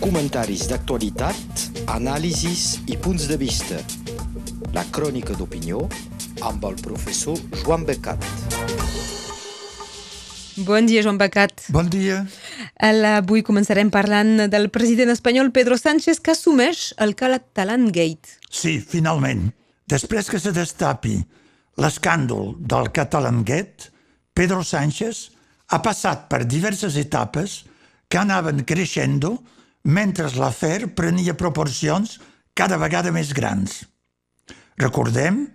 Comentaris d'actualitat, anàlisis i punts de vista. La crònica d'opinió amb el professor Joan Becat. Bon dia, Joan Becat. Bon dia. Avui començarem parlant del president espanyol Pedro Sánchez que assumeix el Catalan Gate. Sí, finalment. Després que se destapi l'escàndol del Catalan Gate, Pedro Sánchez ha passat per diverses etapes que anaven creixent mentre l'afer prenia proporcions cada vegada més grans. Recordem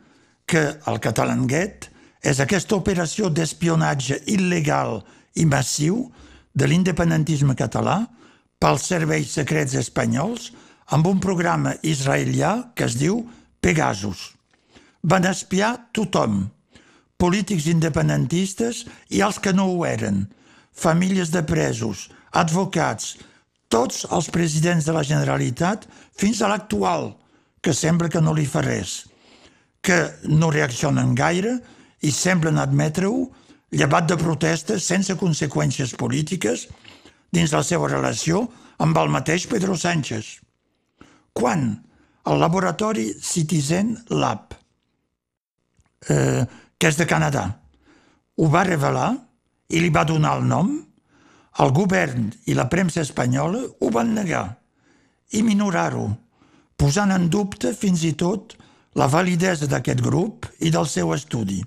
que el Catalan Gate és aquesta operació d'espionatge il·legal i massiu de l'independentisme català pels serveis secrets espanyols amb un programa israelià que es diu Pegasus. Van espiar tothom, polítics independentistes i els que no ho eren, famílies de presos, advocats, tots els presidents de la Generalitat fins a l'actual, que sembla que no li fa res, que no reaccionen gaire i semblen admetre-ho, llevat de protestes sense conseqüències polítiques dins la seva relació amb el mateix Pedro Sánchez. Quan? El laboratori Citizen Lab, eh, que és de Canadà, ho va revelar i li va donar el nom, el govern i la premsa espanyola ho van negar i minorar-ho, posant en dubte fins i tot la validesa d'aquest grup i del seu estudi.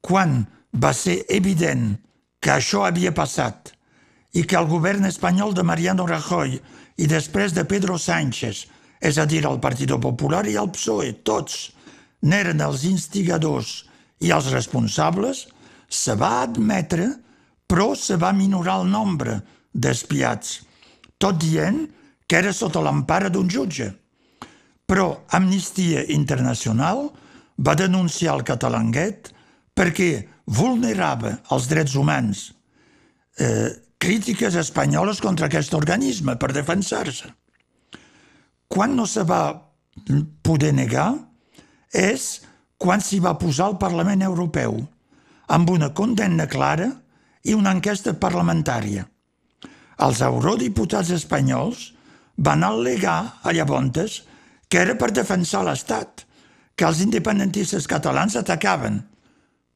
Quan va ser evident que això havia passat i que el govern espanyol de Mariano Rajoy i després de Pedro Sánchez, és a dir, el Partit Popular i el PSOE, tots n'eren els instigadors i els responsables, se va admetre però se va minorar el nombre d'espiats, tot dient que era sota l'empara d'un jutge. Però Amnistia Internacional va denunciar el catalanguet perquè vulnerava els drets humans. Eh, crítiques espanyoles contra aquest organisme per defensar-se. Quan no se va poder negar és quan s'hi va posar el Parlament Europeu, amb una condemna clara i una enquesta parlamentària. Els eurodiputats espanyols van al·legar a llavors que era per defensar l'Estat, que els independentistes catalans atacaven.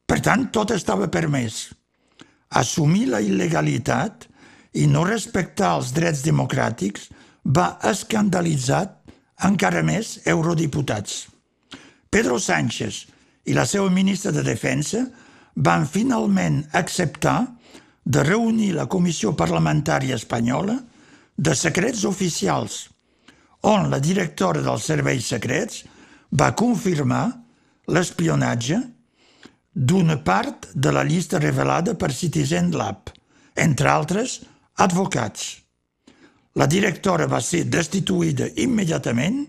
Per tant, tot estava permès. Assumir la il·legalitat i no respectar els drets democràtics va escandalitzar encara més eurodiputats. Pedro Sánchez i la seva ministra de Defensa van finalment acceptar de reunir la Comissió Parlamentària Espanyola de Secrets Oficials, on la directora dels serveis secrets va confirmar l'espionatge d'una part de la llista revelada per Citizen Lab, entre altres advocats. La directora va ser destituïda immediatament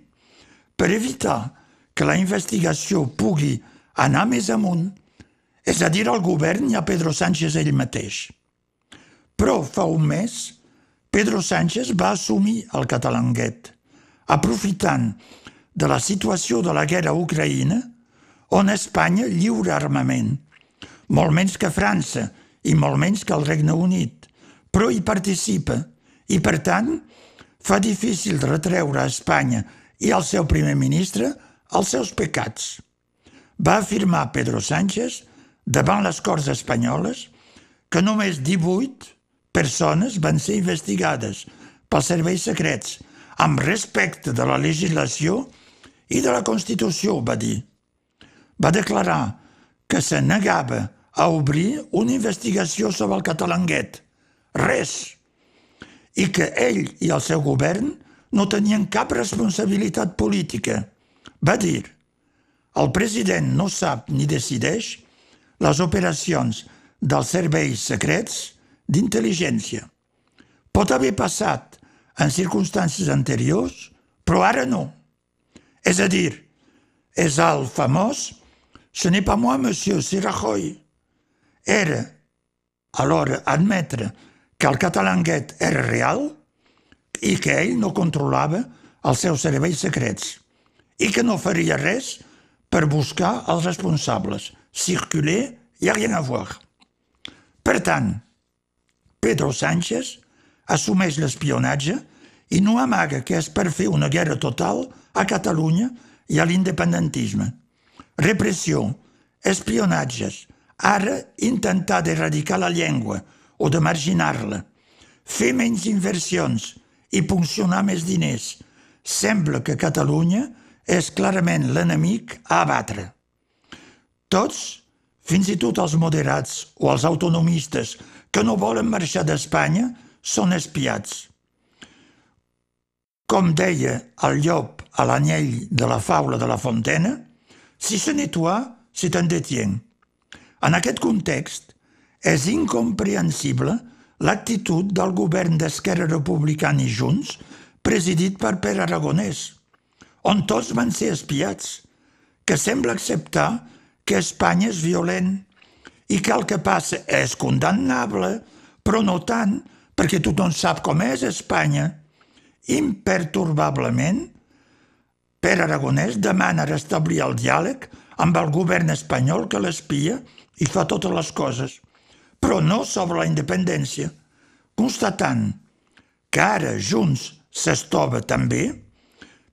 per evitar que la investigació pugui anar més amunt, és a dir, al govern i a Pedro Sánchez ell mateix. Però fa un mes, Pedro Sánchez va assumir el catalanguet, aprofitant de la situació de la guerra a Ucraïna, on Espanya lliura armament, molt menys que França i molt menys que el Regne Unit, però hi participa i, per tant, fa difícil retreure a Espanya i al seu primer ministre els seus pecats. Va afirmar Pedro Sánchez davant les Corts Espanyoles que només 18 persones van ser investigades pels serveis secrets amb respecte de la legislació i de la Constitució, va dir. Va declarar que se negava a obrir una investigació sobre el catalanguet. Res. I que ell i el seu govern no tenien cap responsabilitat política. Va dir, el president no sap ni decideix les operacions dels serveis secrets d'intel·ligència. Pot haver passat en circumstàncies anteriors, però ara no. És a dir, és el famós «Ce n'est pas moi, monsieur, c'est Rajoy». Era, alhora, admetre que el catalanguet era real i que ell no controlava els seus serveis secrets i que no faria res per buscar els responsables. Circuler, hi ha rien a voir. Per tant, Pedro Sánchez assumeix l'espionatge i no amaga que és per fer una guerra total a Catalunya i a l'independentisme. Repressió, espionatges, ara intentar d'erradicar la llengua o de marginar-la, fer menys inversions i funcionar més diners. Sembla que Catalunya és clarament l'enemic a abatre. Tots, fins i tot els moderats o els autonomistes que no volen marxar d'Espanya, són espiats. Com deia el llop a l'anyell de la faula de la Fontena, si se nettoie, c'est un détient. En aquest context, és incomprensible l'actitud del govern d'Esquerra Republicana i Junts, presidit per Pere Aragonès, on tots van ser espiats, que sembla acceptar que Espanya és violent i que el que passa és condemnable, però no tant, perquè tothom sap com és Espanya. Imperturbablement, Pere Aragonès demana restablir el diàleg amb el govern espanyol que l'espia i fa totes les coses, però no sobre la independència, constatant que ara Junts s'estova també,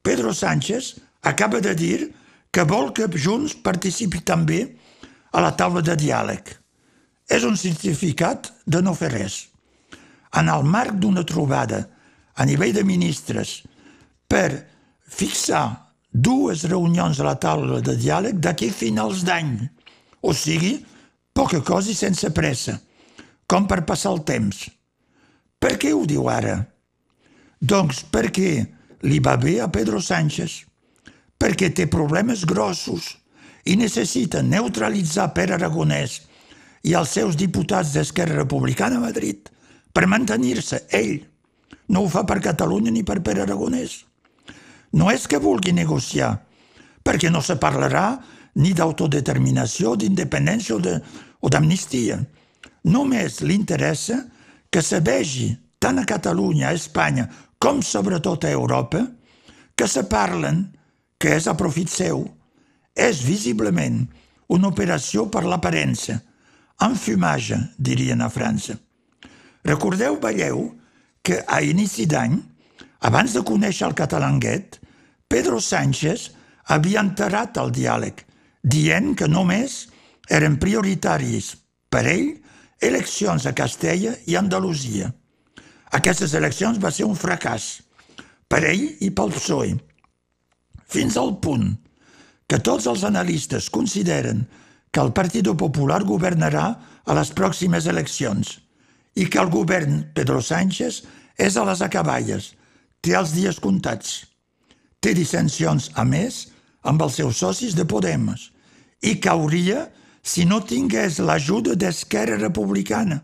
Pedro Sánchez acaba de dir que vol que Junts participi també a la taula de diàleg. És un certificat de no fer res. En el marc d'una trobada a nivell de ministres per fixar dues reunions a la taula de diàleg d'aquí finals d'any. O sigui, poca cosa i sense pressa, com per passar el temps. Per què ho diu ara? Doncs perquè li va bé a Pedro Sánchez, perquè té problemes grossos i necessita neutralitzar Per Aragonès i els seus diputats d'Esquerra Republicana a Madrid per mantenir-se ell. No ho fa per Catalunya ni per Per Aragonès. No és que vulgui negociar, perquè no se parlarà ni d'autodeterminació, d'independència o d'amnistia. Només li interessa que se vegi tant a Catalunya, a Espanya, com sobretot a Europa, que se parlen, que és a profit seu, és visiblement una operació per l'aparença, enfumage, dirien a França. Recordeu, veieu, que a inici d'any, abans de conèixer el catalanguet, Pedro Sánchez havia enterrat el diàleg, dient que només eren prioritaris per ell eleccions a Castella i Andalusia. Aquestes eleccions va ser un fracàs per ell i pel PSOE, fins al punt que tots els analistes consideren que el Partit Popular governarà a les pròximes eleccions i que el govern Pedro Sánchez és a les acaballes, té els dies comptats té dissensions, a més, amb els seus socis de Podemos i cauria si no tingués l'ajuda d'Esquerra Republicana,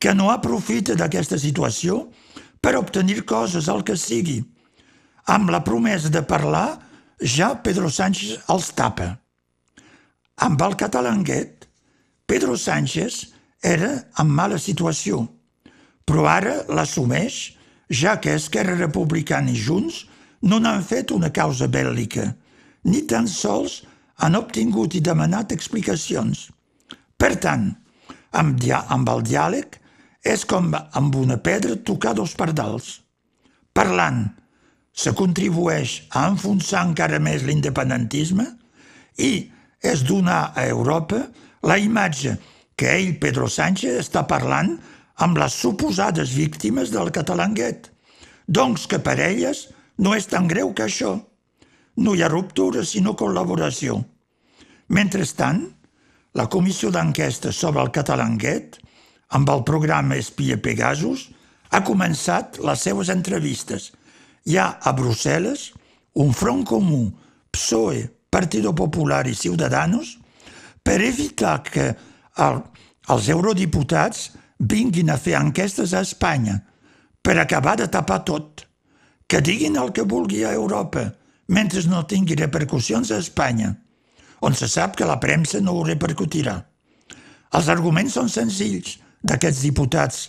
que no aprofita d'aquesta situació per obtenir coses, el que sigui. Amb la promesa de parlar, ja Pedro Sánchez els tapa. Amb el catalanguet, Pedro Sánchez era en mala situació, però ara l'assumeix, ja que Esquerra Republicana i Junts no n'han fet una causa bèl·lica, ni tan sols han obtingut i demanat explicacions. Per tant, amb, dia amb el diàleg és com amb una pedra tocar dos pardals. Parlant, se contribueix a enfonsar encara més l'independentisme i és donar a Europa la imatge que ell, Pedro Sánchez, està parlant amb les suposades víctimes del catalanguet. Doncs que per elles no és tan greu que això. No hi ha ruptura, sinó col·laboració. Mentrestant, la comissió d'enquesta sobre el catalanguet, amb el programa Espia Pegasus, ha començat les seues entrevistes. Hi ha a Brussel·les un front comú PSOE, Partido Popular i Ciudadanos per evitar que el, els eurodiputats vinguin a fer enquestes a Espanya per acabar de tapar tot que diguin el que vulgui a Europa, mentre no tingui repercussions a Espanya, on se sap que la premsa no ho repercutirà. Els arguments són senzills d'aquests diputats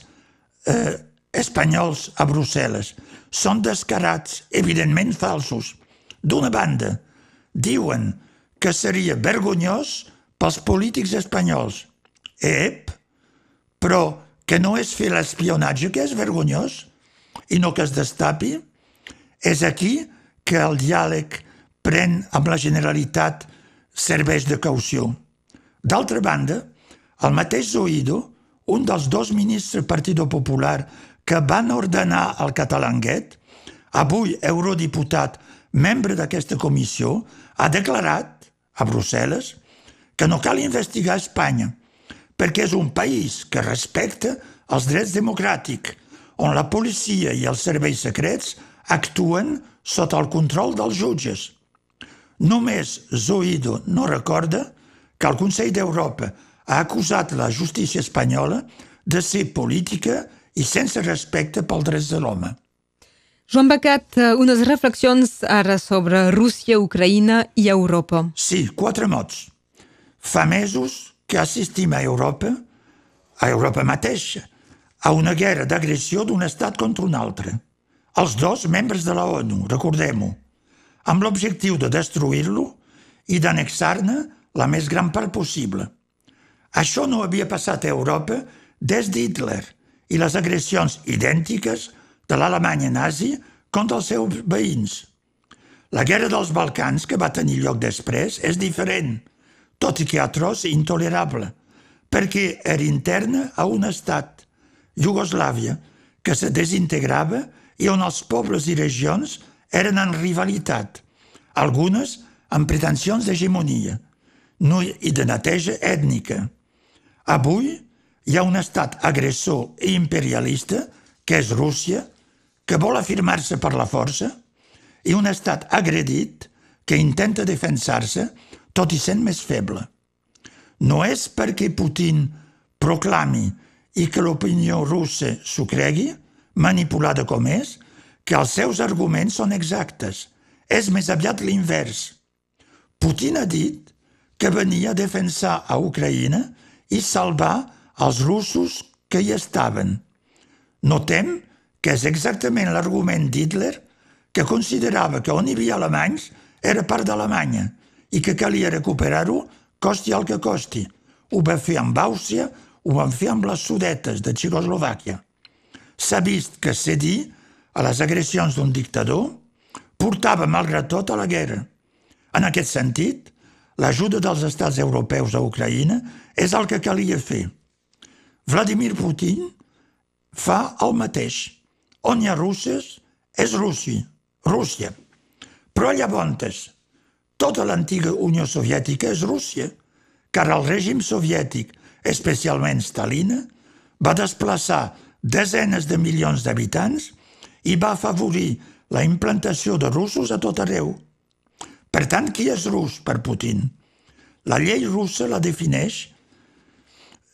eh, espanyols a Brussel·les. Són descarats, evidentment falsos. D'una banda, diuen que seria vergonyós pels polítics espanyols. Ep, però que no és fer l'espionatge que és vergonyós? i no que es destapi, és aquí que el diàleg pren amb la Generalitat serveix de caució. D'altra banda, el mateix Zoido, un dels dos ministres del Partit Popular que van ordenar el catalanguet, avui eurodiputat, membre d'aquesta comissió, ha declarat a Brussel·les que no cal investigar Espanya, perquè és un país que respecta els drets democràtics, on la policia i els serveis secrets actuen sota el control dels jutges. Només Zoido no recorda que el Consell d'Europa ha acusat la justícia espanyola de ser política i sense respecte pels drets de l'home. Joan Bacat, eh, unes reflexions ara sobre Rússia, Ucraïna i Europa. Sí, quatre mots. Fa mesos que assistim a Europa, a Europa mateixa, a una guerra d'agressió d'un estat contra un altre. Els dos membres de la ONU, recordem-ho, amb l'objectiu de destruir-lo i d'anexar-ne la més gran part possible. Això no havia passat a Europa des d'Hitler i les agressions idèntiques de l'Alemanya nazi contra els seus veïns. La guerra dels Balcans, que va tenir lloc després, és diferent, tot i que atroç i intolerable, perquè era interna a un estat, Iugoslàvia, que se desintegrava i on els pobles i regions eren en rivalitat, algunes amb pretensions d'hegemonia no i de neteja ètnica. Avui hi ha un estat agressor i imperialista, que és Rússia, que vol afirmar-se per la força, i un estat agredit que intenta defensar-se tot i sent més feble. No és perquè Putin proclami i que l'opinió russa s'ho cregui, manipulada com és, que els seus arguments són exactes. És més aviat l'invers. Putin ha dit que venia a defensar a Ucraïna i salvar els russos que hi estaven. Notem que és exactament l'argument d'Hitler que considerava que on hi havia alemanys era part d'Alemanya i que calia recuperar-ho costi el que costi. Ho va fer amb Àustria, ho van fer amb les sudetes de Txecoslovàquia. S'ha vist que cedir a les agressions d'un dictador portava, malgrat tot, a la guerra. En aquest sentit, l'ajuda dels estats europeus a Ucraïna és el que calia fer. Vladimir Putin fa el mateix. On hi ha russes, és Rússia. Rússia. Però llavors, tota l'antiga Unió Soviètica és Rússia, car el règim soviètic especialment Stalina, va desplaçar desenes de milions d'habitants i va afavorir la implantació de russos a tot arreu. Per tant, qui és rus per Putin? La llei russa la defineix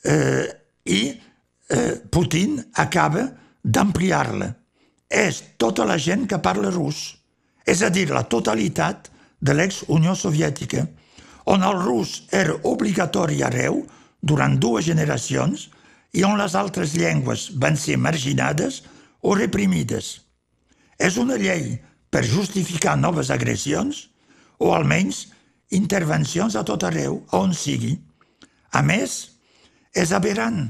eh, i eh, Putin acaba d'ampliar-la. És tota la gent que parla rus, és a dir, la totalitat de l'ex-Unió Soviètica, on el rus era obligatori arreu, durant dues generacions i on les altres llengües van ser marginades o reprimides. És una llei per justificar noves agressions o almenys intervencions a tot arreu, on sigui. A més, és aberrant,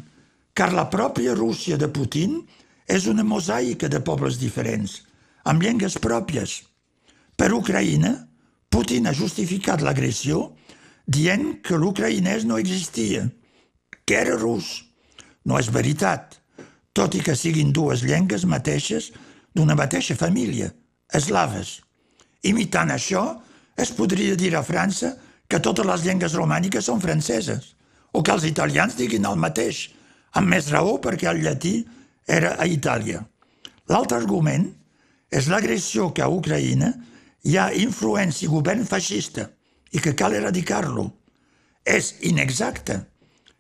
car la pròpia Rússia de Putin és una mosaica de pobles diferents, amb llengües pròpies. Per Ucraïna, Putin ha justificat l'agressió dient que l'ucraïnès no existia – que era rus. No és veritat, tot i que siguin dues llengües mateixes d'una mateixa família, eslaves. Imitant això, es podria dir a França que totes les llengües romàniques són franceses, o que els italians diguin el mateix, amb més raó perquè el llatí era a Itàlia. L'altre argument és l'agressió que a Ucraïna hi ha influència i govern feixista i que cal eradicar-lo. És inexacte,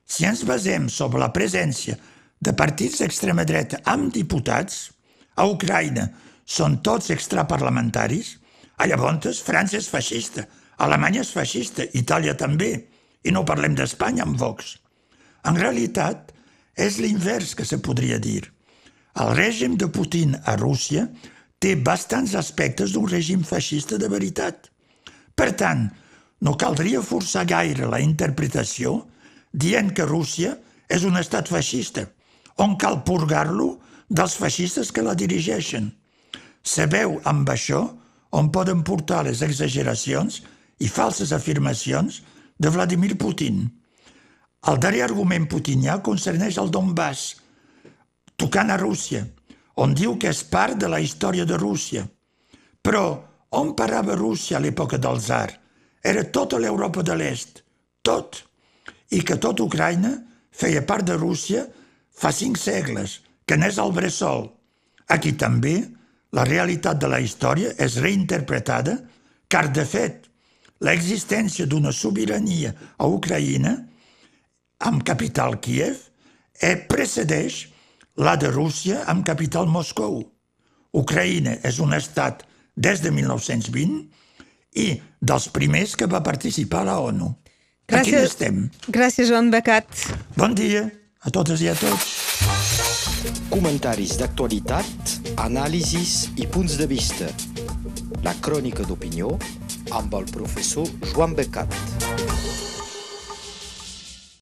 si ens basem sobre la presència de partits d'extrema dreta amb diputats, a Ucraïna són tots extraparlamentaris, a llavors França és feixista, Alemanya és feixista, Itàlia també, i no parlem d'Espanya amb Vox. En realitat, és l'invers que se podria dir. El règim de Putin a Rússia té bastants aspectes d'un règim feixista de veritat. Per tant, no caldria forçar gaire la interpretació dient que Rússia és un estat feixista, on cal purgar-lo dels feixistes que la dirigeixen. Sabeu amb això on poden portar les exageracions i falses afirmacions de Vladimir Putin. El darrer argument putinià concerneix el Donbass, tocant a Rússia, on diu que és part de la història de Rússia. Però on parava Rússia a l'època del zar? Era tota l'Europa de l'Est, tot. I que tot Ucraïna feia part de Rússia fa cinc segles, que n'és el bressol. Aquí també la realitat de la història és reinterpretada, car, de fet, l'existència d'una sobirania a Ucraïna, amb capital Kiev, eh, precedeix la de Rússia amb capital Moscou. Ucraïna és un estat des de 1920 i dels primers que va participar a la ONU. Gràcies, Aquí estem. Gràcies, Joan Becat. Bon dia a totes i a tots. Comentaris d'actualitat, anàlisis i punts de vista. La crònica d'opinió amb el professor Joan Becat.